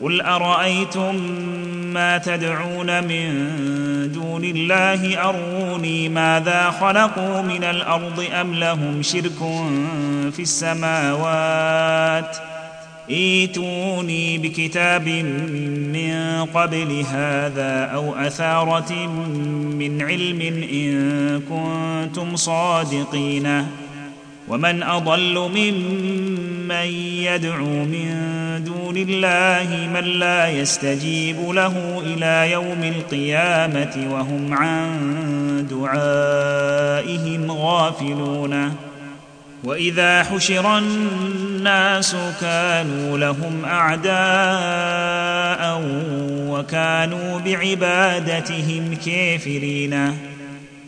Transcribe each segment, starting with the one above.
قل أرأيتم ما تدعون من دون الله؟ أروني ماذا خلقوا من الأرض أم لهم شرك في السماوات؟ إيتوني بكتاب من قبل هذا أو أثارة من علم إن كنتم صادقين. ومن أضل ممن يدعو من دون الله من لا يستجيب له إلى يوم القيامه وهم عن دعائهم غافلون. واذا حشر الناس كانوا لهم اعداء وكانوا بعبادتهم كافرين.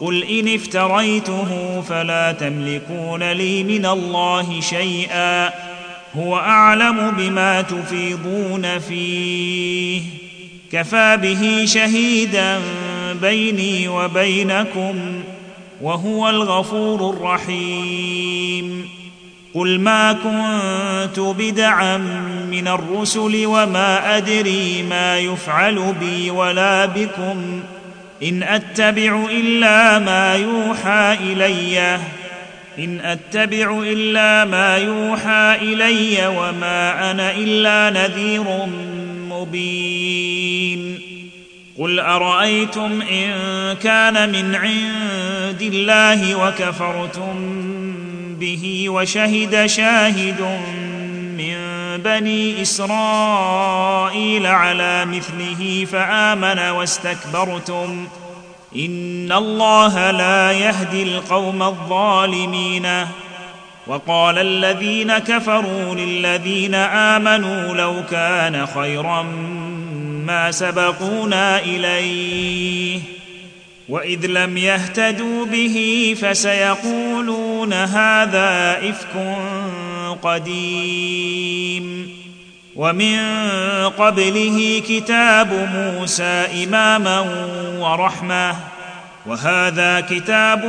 قل ان افتريته فلا تملكون لي من الله شيئا هو اعلم بما تفيضون فيه كفى به شهيدا بيني وبينكم وهو الغفور الرحيم قل ما كنت بدعا من الرسل وما ادري ما يفعل بي ولا بكم إن أتبع إلا ما يوحى إلي. إن أتبع إلا ما يوحى إلي وما أنا إلا نذير مبين. قل أرأيتم إن كان من عند الله وكفرتم به وشهد شاهد من بني إسرائيل على مثله فآمن واستكبرتم. إن الله لا يهدي القوم الظالمين. وقال الذين كفروا للذين آمنوا لو كان خيرا ما سبقونا إليه. وإذ لم يهتدوا به فسيقولون هذا إفك قديم. ومن قبله كتاب موسى إماما ورحمة. وهذا كتاب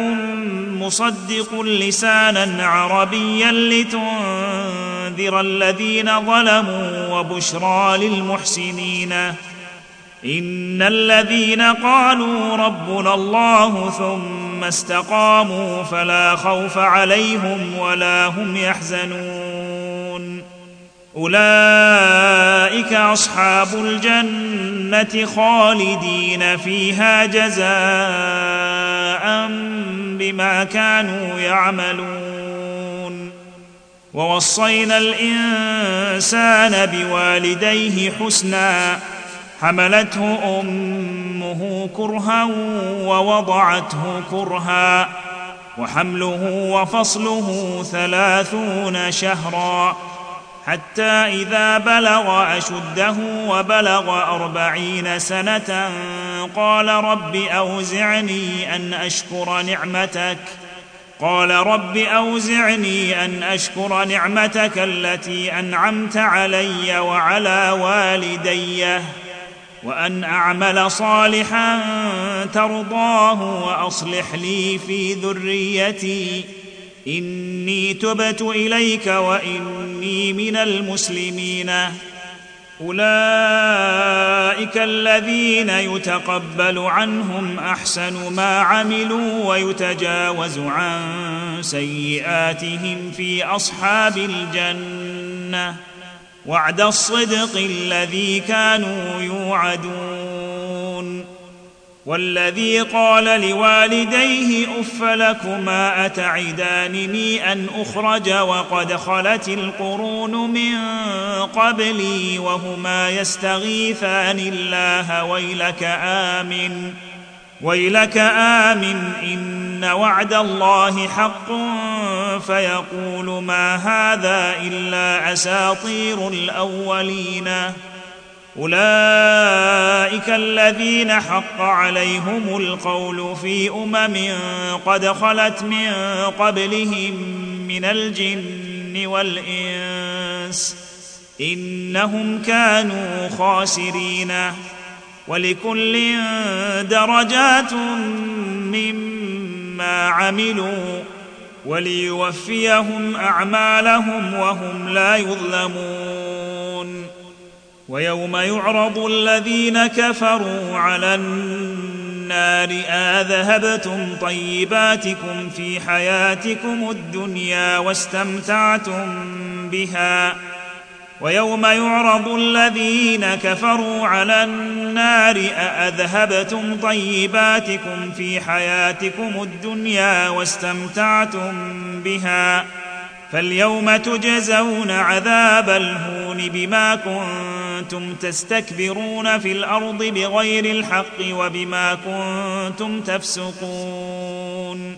مصدق لسانا عربيا لتنذر الذين ظلموا وبشرى للمحسنين. إن الذين قالوا ربنا الله ثم استقاموا فلا خوف عليهم ولا هم يحزنون. أولئك أصحاب الجنة خالدين فيها جزاء بما كانوا يعملون. ووصينا الإنسان بوالديه حسنا حملته أمه كرها ووضعته كرها وحمله وفصله ثلاثون شهرا حتى إذا بلغ أشده وبلغ أربعين سنة قال رب أوزعني أن أشكر نعمتك قال رب أوزعني أن أشكر نعمتك التي أنعمت علي وعلى والدي وأن أعمل صالحا ترضاه وأصلح لي في ذريتي. إني تبت إليك وإني من المسلمين. أولئك الذين يتقبل عنهم أحسن ما عملوا ويتجاوز عن سيئاتهم في أصحاب الجنة. وعد الصدق الذي كانوا يوعدون. والذي قال لوالديه أف لكما اتعدانني أن أخرج وقد خلت القرون من قبلي وهما يستغيثان الله ويلك آمن ويلك آمن إن وعد الله حق فيقول ما هذا إلا أساطير الأولين. أولئك الذين حق عليهم القول في أمم قد خلت من قبلهم من الجن والإنس. إنهم كانوا خاسرين. ولكل درجات مما عملوا. وليوفيهم أعمالهم وهم لا يظلمون. ويوم يعرض الذين كفروا على النار أذهبتم طيباتكم في حياتكم الدنيا واستمتعتم بها. ويوم يعرض الذين كفروا على النار أأذهبتم طيباتكم في حياتكم الدنيا واستمتعتم بها فاليوم تجزون عذاب الهون بما كنتم تستكبرون في الأرض بغير الحق وبما كنتم تفسقون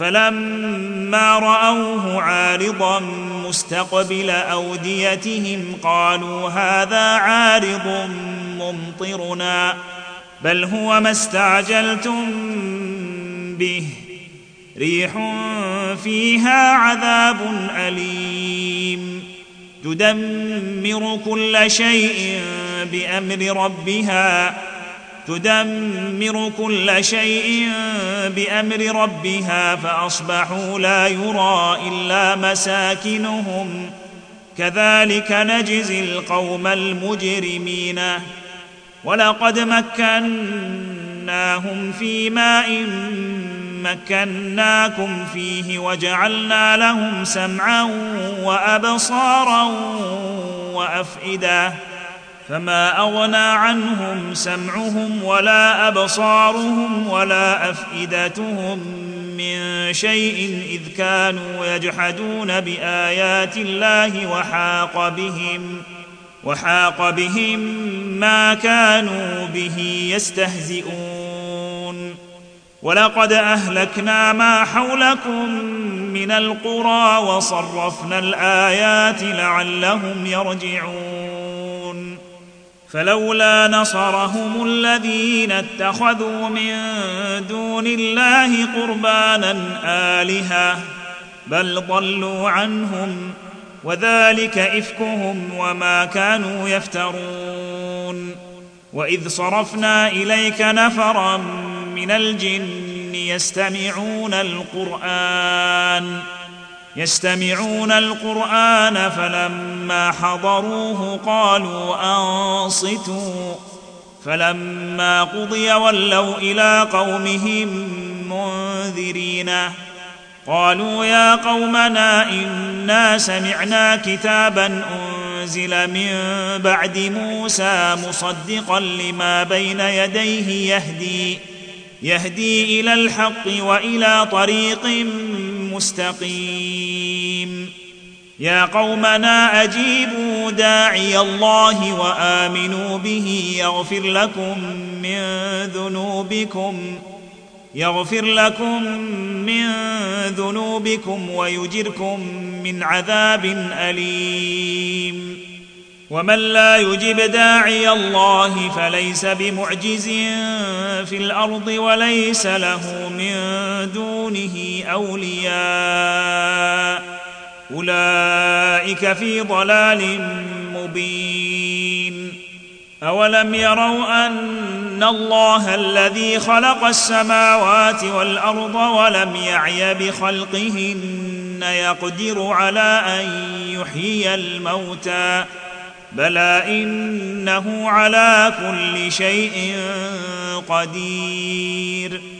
فلما رأوه عارضا مستقبل أوديتهم قالوا هذا عارض ممطرنا بل هو ما استعجلتم به ريح فيها عذاب أليم. تدمر كل شيء بأمر ربها. تدمر كل شيء بأمر ربها فأصبحوا لا يرى إلا مساكنهم. كذلك نجزي القوم المجرمين. ولقد مكناهم في ماء مكناكم فيه وجعلنا لهم سمعا وأبصارا وأفئدة. فما أغنى عنهم سمعهم ولا أبصارهم ولا أفئدتهم من شيء إذ كانوا يجحدون بآيات الله وحاق بهم وحاق بهم ما كانوا به يستهزئون. ولقد أهلكنا ما حولكم من القرى وصرفنا الآيات لعلهم يرجعون. فلولا نصرهم الذين اتخذوا من دون الله قربانا آلهة بل ضلوا عنهم وذلك إفكهم وما كانوا يفترون. وإذ صرفنا إليك نفرا من الجن يستمعون القرآن. يستمعون القرآن فلما حضروه قالوا أنصتوا فلما قضي ولوا إلى قومهم منذرين قالوا يا قومنا إنا سمعنا كتابا أنزل من بعد موسى مصدقا لما بين يديه يهدي يهدي إلى الحق وإلى طريق مستقيم يا قومنا أجيبوا داعي الله وآمنوا به يغفر لكم من ذنوبكم يغفر لكم من ذنوبكم ويجركم من عذاب أليم. ومن لا يجب داعي الله فليس بمعجز في الأرض وليس له من دونه أولياء. أولئك في ضلال مبين. أولم يروا أن الله الذي خلق السماوات والأرض ولم يعي بخلقهن يقدر على أن يحيي الموتى. بلى إنه على كل شيء قدير.